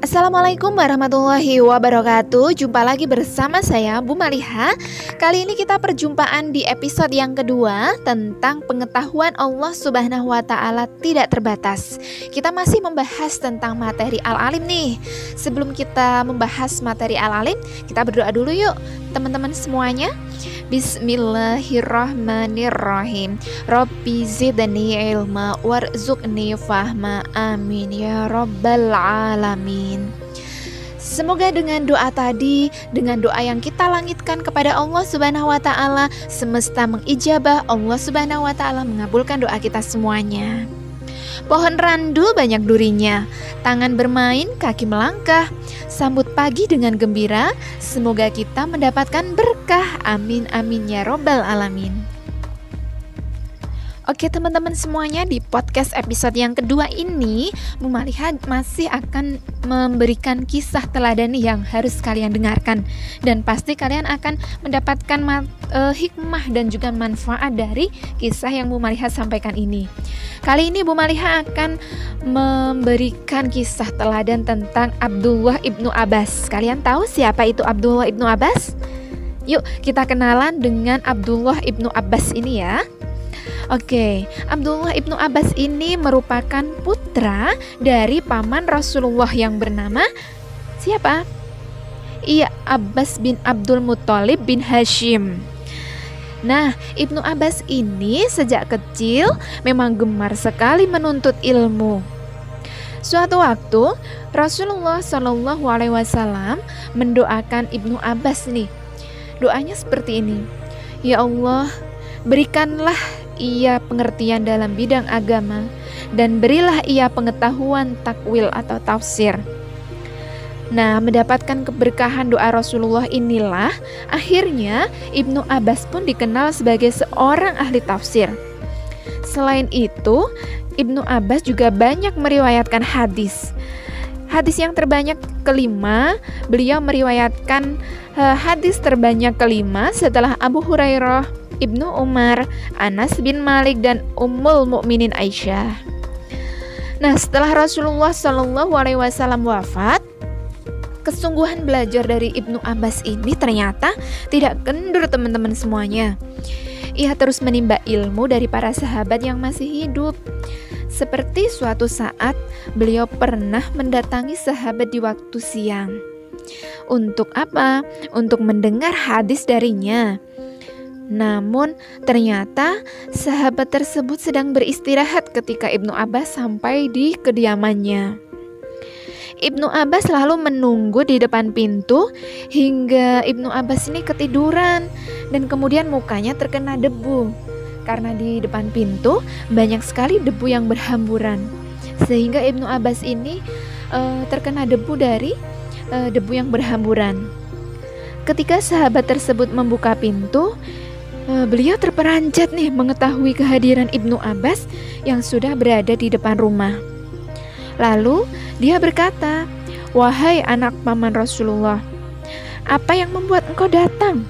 Assalamualaikum warahmatullahi wabarakatuh. Jumpa lagi bersama saya Bu Maliha. Kali ini kita perjumpaan di episode yang kedua Tentang pengetahuan Allah subhanahu wa ta'ala tidak terbatas. Kita masih membahas tentang materi al-alim nih. Sebelum kita membahas materi al-alim Kita berdoa dulu yuk teman-teman semuanya Bismillahirrahmanirrahim. Rabbi zidni ilma warzuqni fahma. Amin ya rabbal alamin. Semoga dengan doa tadi, dengan doa yang kita langitkan kepada Allah Subhanahu wa taala, semesta mengijabah, Allah Subhanahu wa taala mengabulkan doa kita semuanya. Pohon randu banyak durinya, tangan bermain, kaki melangkah. Sambut pagi dengan gembira, semoga kita mendapatkan berkah. Amin amin ya robbal alamin. Oke teman-teman semuanya di podcast episode yang kedua ini Bu Maliha masih akan memberikan kisah teladan yang harus kalian dengarkan. Dan pasti kalian akan mendapatkan uh, hikmah dan juga manfaat dari kisah yang Bu Maliha sampaikan ini. Kali ini Bu Maliha akan memberikan kisah teladan tentang Abdullah ibnu Abbas. Kalian tahu siapa itu Abdullah ibnu Abbas? Yuk kita kenalan dengan Abdullah ibnu Abbas ini ya Oke, Abdullah ibnu Abbas ini merupakan putra dari paman Rasulullah yang bernama siapa? Iya, Abbas bin Abdul Muthalib bin Hashim. Nah, Ibnu Abbas ini sejak kecil memang gemar sekali menuntut ilmu. Suatu waktu Rasulullah Shallallahu Alaihi Wasallam mendoakan Ibnu Abbas nih. Doanya seperti ini: Ya Allah, berikanlah ia pengertian dalam bidang agama dan berilah ia pengetahuan takwil atau tafsir. Nah, mendapatkan keberkahan doa Rasulullah inilah akhirnya Ibnu Abbas pun dikenal sebagai seorang ahli tafsir. Selain itu, Ibnu Abbas juga banyak meriwayatkan hadis. Hadis yang terbanyak kelima, beliau meriwayatkan uh, hadis terbanyak kelima setelah Abu Hurairah, Ibnu Umar, Anas bin Malik dan Ummul Mukminin Aisyah. Nah, setelah Rasulullah Shallallahu alaihi wasallam wafat, kesungguhan belajar dari Ibnu Abbas ini ternyata tidak kendur teman-teman semuanya. Ia terus menimba ilmu dari para sahabat yang masih hidup. Seperti suatu saat beliau pernah mendatangi sahabat di waktu siang. Untuk apa? Untuk mendengar hadis darinya. Namun, ternyata sahabat tersebut sedang beristirahat ketika Ibnu Abbas sampai di kediamannya. Ibnu Abbas lalu menunggu di depan pintu hingga Ibnu Abbas ini ketiduran dan kemudian mukanya terkena debu. Karena di depan pintu banyak sekali debu yang berhamburan. Sehingga Ibnu Abbas ini uh, terkena debu dari uh, debu yang berhamburan. Ketika sahabat tersebut membuka pintu, beliau terperanjat nih mengetahui kehadiran Ibnu Abbas yang sudah berada di depan rumah. Lalu dia berkata, "Wahai anak paman Rasulullah, apa yang membuat engkau datang?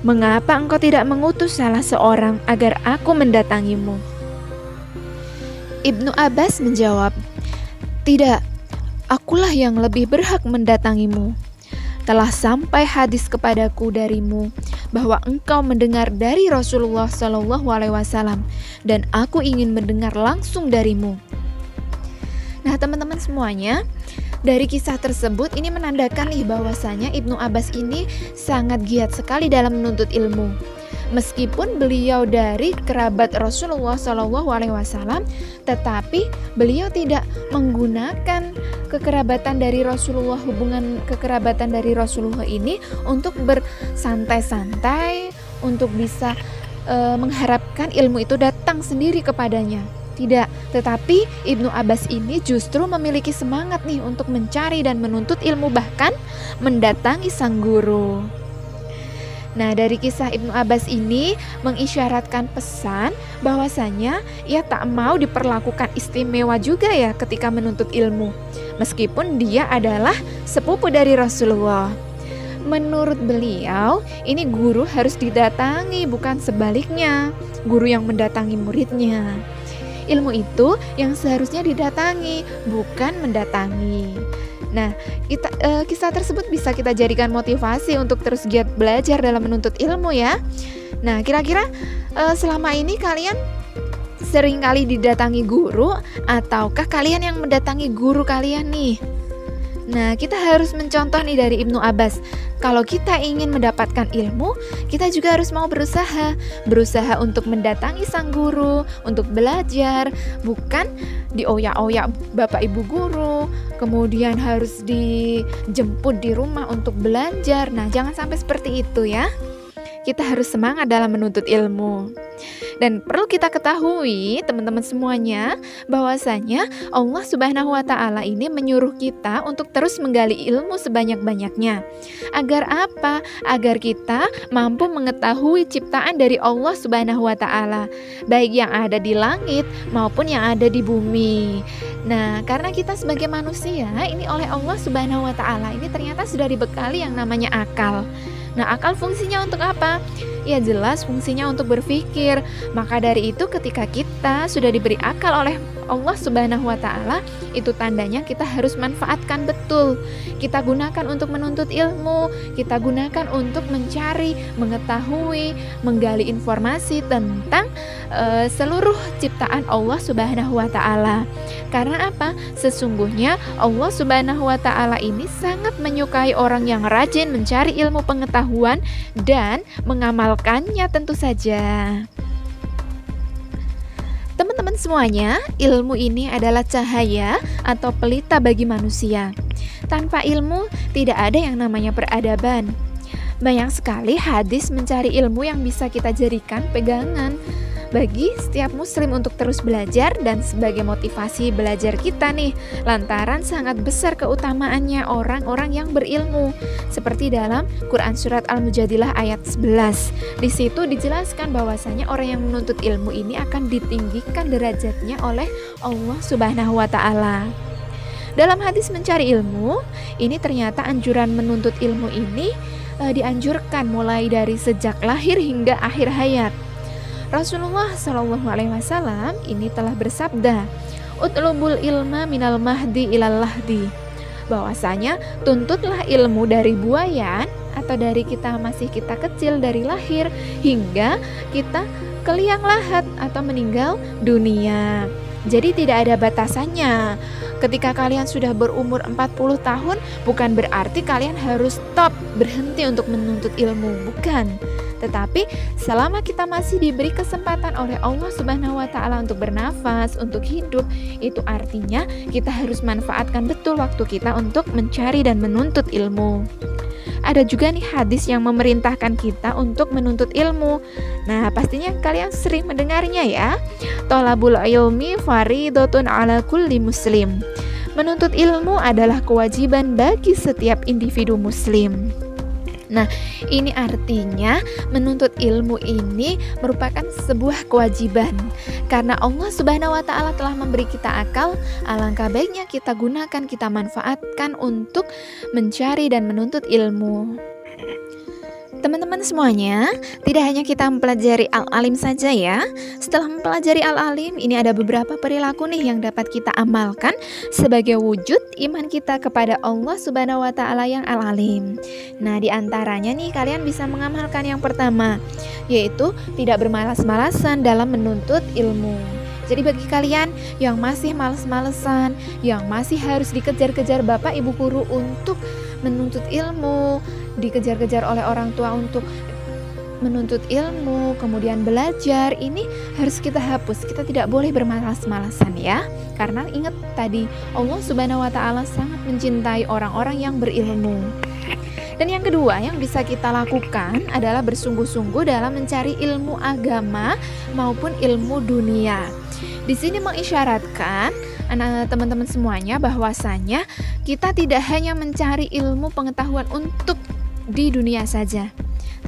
Mengapa engkau tidak mengutus salah seorang agar aku mendatangimu?" Ibnu Abbas menjawab, "Tidak, akulah yang lebih berhak mendatangimu." telah sampai hadis kepadaku darimu bahwa engkau mendengar dari Rasulullah Shallallahu Alaihi Wasallam dan aku ingin mendengar langsung darimu. Nah teman-teman semuanya dari kisah tersebut ini menandakan nih bahwasanya Ibnu Abbas ini sangat giat sekali dalam menuntut ilmu. Meskipun beliau dari kerabat Rasulullah Shallallahu Alaihi Wasallam, tetapi beliau tidak menggunakan kekerabatan dari Rasulullah, hubungan kekerabatan dari Rasulullah ini untuk bersantai-santai, untuk bisa e, mengharapkan ilmu itu datang sendiri kepadanya. Tidak, tetapi Ibnu Abbas ini justru memiliki semangat nih untuk mencari dan menuntut ilmu bahkan mendatangi sang guru. Nah, dari kisah Ibnu Abbas ini mengisyaratkan pesan bahwasanya ia tak mau diperlakukan istimewa juga ya ketika menuntut ilmu, meskipun dia adalah sepupu dari Rasulullah. Menurut beliau, ini guru harus didatangi bukan sebaliknya, guru yang mendatangi muridnya. ilmu itu yang seharusnya didatangi, bukan mendatangi. Nah, kita, uh, kisah tersebut bisa kita jadikan motivasi untuk terus giat belajar dalam menuntut ilmu ya. Nah, kira-kira uh, selama ini kalian sering kali didatangi guru ataukah kalian yang mendatangi guru kalian nih? Nah, kita harus mencontoh nih dari Ibnu Abbas. Kalau kita ingin mendapatkan ilmu, kita juga harus mau berusaha. Berusaha untuk mendatangi sang guru, untuk belajar, bukan dioyak-oyak bapak ibu guru, kemudian harus dijemput di rumah untuk belajar. Nah, jangan sampai seperti itu ya. Kita harus semangat dalam menuntut ilmu. Dan perlu kita ketahui, teman-teman semuanya, bahwasanya Allah Subhanahu wa taala ini menyuruh kita untuk terus menggali ilmu sebanyak-banyaknya. Agar apa? Agar kita mampu mengetahui ciptaan dari Allah Subhanahu wa taala, baik yang ada di langit maupun yang ada di bumi. Nah, karena kita sebagai manusia ini oleh Allah Subhanahu wa taala ini ternyata sudah dibekali yang namanya akal. Nah, akal fungsinya untuk apa? Ya jelas fungsinya untuk berpikir. Maka dari itu ketika kita sudah diberi akal oleh Allah Subhanahu wa taala, itu tandanya kita harus manfaatkan betul. Kita gunakan untuk menuntut ilmu, kita gunakan untuk mencari, mengetahui, menggali informasi tentang uh, seluruh ciptaan Allah Subhanahu wa taala. Karena apa? Sesungguhnya Allah Subhanahu wa taala ini sangat menyukai orang yang rajin mencari ilmu pengetahuan dan mengamalkannya tentu saja. Semuanya, ilmu ini adalah cahaya atau pelita bagi manusia. Tanpa ilmu, tidak ada yang namanya peradaban. Banyak sekali hadis mencari ilmu yang bisa kita jadikan pegangan bagi setiap muslim untuk terus belajar dan sebagai motivasi belajar kita nih. Lantaran sangat besar keutamaannya orang-orang yang berilmu. Seperti dalam Quran surat Al-Mujadilah ayat 11 di situ dijelaskan bahwasanya orang yang menuntut ilmu ini akan ditinggikan derajatnya oleh Allah Subhanahu wa taala. Dalam hadis mencari ilmu, ini ternyata anjuran menuntut ilmu ini e, dianjurkan mulai dari sejak lahir hingga akhir hayat. Rasulullah Shallallahu Alaihi Wasallam ini telah bersabda, "Utlubul ilma minal mahdi ilal lahdi." Bahwasanya tuntutlah ilmu dari buayan atau dari kita masih kita kecil dari lahir hingga kita keliang lahat atau meninggal dunia. Jadi tidak ada batasannya. Ketika kalian sudah berumur 40 tahun, bukan berarti kalian harus stop berhenti untuk menuntut ilmu, bukan tetapi selama kita masih diberi kesempatan oleh Allah Subhanahu wa taala untuk bernafas, untuk hidup, itu artinya kita harus manfaatkan betul waktu kita untuk mencari dan menuntut ilmu. Ada juga nih hadis yang memerintahkan kita untuk menuntut ilmu. Nah, pastinya kalian sering mendengarnya ya. Tolabul ilmi faridotun ala kulli muslim. Menuntut ilmu adalah kewajiban bagi setiap individu muslim. Nah, ini artinya menuntut ilmu ini merupakan sebuah kewajiban. Karena Allah Subhanahu wa taala telah memberi kita akal, alangkah baiknya kita gunakan, kita manfaatkan untuk mencari dan menuntut ilmu. Teman-teman semuanya, tidak hanya kita mempelajari al-alim saja ya. Setelah mempelajari al-alim, ini ada beberapa perilaku nih yang dapat kita amalkan sebagai wujud iman kita kepada Allah Subhanahu wa taala yang al-alim. Nah, di antaranya nih kalian bisa mengamalkan yang pertama, yaitu tidak bermalas-malasan dalam menuntut ilmu. Jadi bagi kalian yang masih males-malesan, yang masih harus dikejar-kejar bapak ibu guru untuk menuntut ilmu, dikejar-kejar oleh orang tua untuk menuntut ilmu, kemudian belajar, ini harus kita hapus. Kita tidak boleh bermalas-malasan ya. Karena ingat tadi, Allah Subhanahu wa taala sangat mencintai orang-orang yang berilmu. Dan yang kedua yang bisa kita lakukan adalah bersungguh-sungguh dalam mencari ilmu agama maupun ilmu dunia. Di sini mengisyaratkan teman-teman semuanya bahwasanya kita tidak hanya mencari ilmu pengetahuan untuk di dunia saja.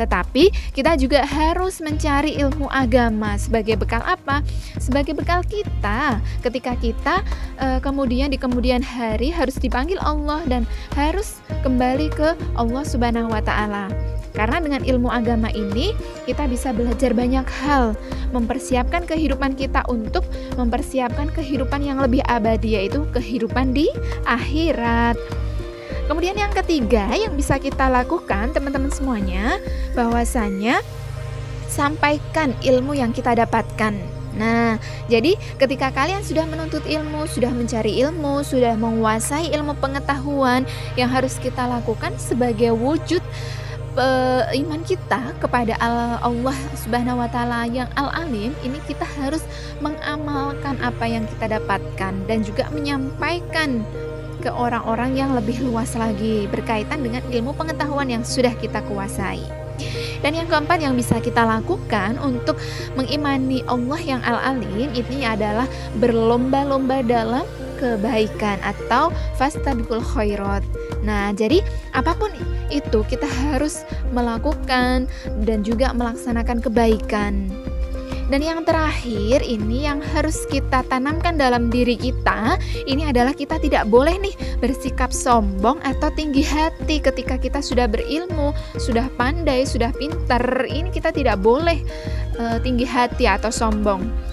Tetapi kita juga harus mencari ilmu agama sebagai bekal apa? Sebagai bekal kita ketika kita e, kemudian di kemudian hari harus dipanggil Allah dan harus kembali ke Allah Subhanahu wa taala. Karena dengan ilmu agama ini kita bisa belajar banyak hal, mempersiapkan kehidupan kita untuk mempersiapkan kehidupan yang lebih abadi yaitu kehidupan di akhirat. Kemudian yang ketiga yang bisa kita lakukan teman-teman semuanya bahwasanya sampaikan ilmu yang kita dapatkan. Nah, jadi ketika kalian sudah menuntut ilmu, sudah mencari ilmu, sudah menguasai ilmu pengetahuan yang harus kita lakukan sebagai wujud uh, iman kita kepada Allah Subhanahu wa taala yang Al-Alim, ini kita harus mengamalkan apa yang kita dapatkan dan juga menyampaikan ke orang-orang yang lebih luas lagi berkaitan dengan ilmu pengetahuan yang sudah kita kuasai. Dan yang keempat yang bisa kita lakukan untuk mengimani Allah yang Al-Alim ini adalah berlomba-lomba dalam kebaikan atau fastabikul khairat. Nah, jadi apa pun itu kita harus melakukan dan juga melaksanakan kebaikan. Dan yang terakhir ini yang harus kita tanamkan dalam diri kita ini adalah kita tidak boleh nih bersikap sombong atau tinggi hati ketika kita sudah berilmu, sudah pandai, sudah pintar. Ini kita tidak boleh uh, tinggi hati atau sombong.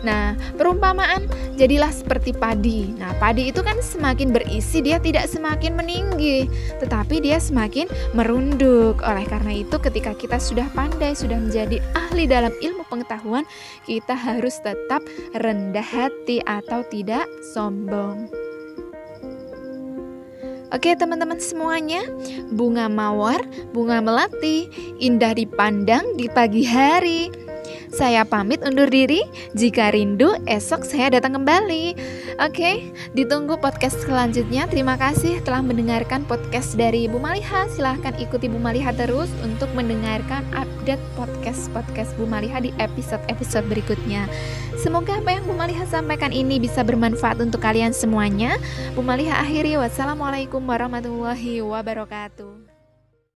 Nah, perumpamaan jadilah seperti padi. Nah, padi itu kan semakin berisi dia tidak semakin meninggi, tetapi dia semakin merunduk. Oleh karena itu, ketika kita sudah pandai, sudah menjadi ahli dalam ilmu pengetahuan, kita harus tetap rendah hati atau tidak sombong. Oke teman-teman semuanya, bunga mawar, bunga melati, indah dipandang di pagi hari. Saya pamit undur diri. Jika rindu, esok saya datang kembali. Oke, ditunggu podcast selanjutnya. Terima kasih telah mendengarkan podcast dari Ibu Maliha. Silahkan ikuti Bu Maliha terus untuk mendengarkan update podcast-podcast Bu Maliha di episode-episode berikutnya. Semoga apa yang Bu Maliha sampaikan ini bisa bermanfaat untuk kalian semuanya. Bu Maliha akhiri. Wassalamualaikum warahmatullahi wabarakatuh.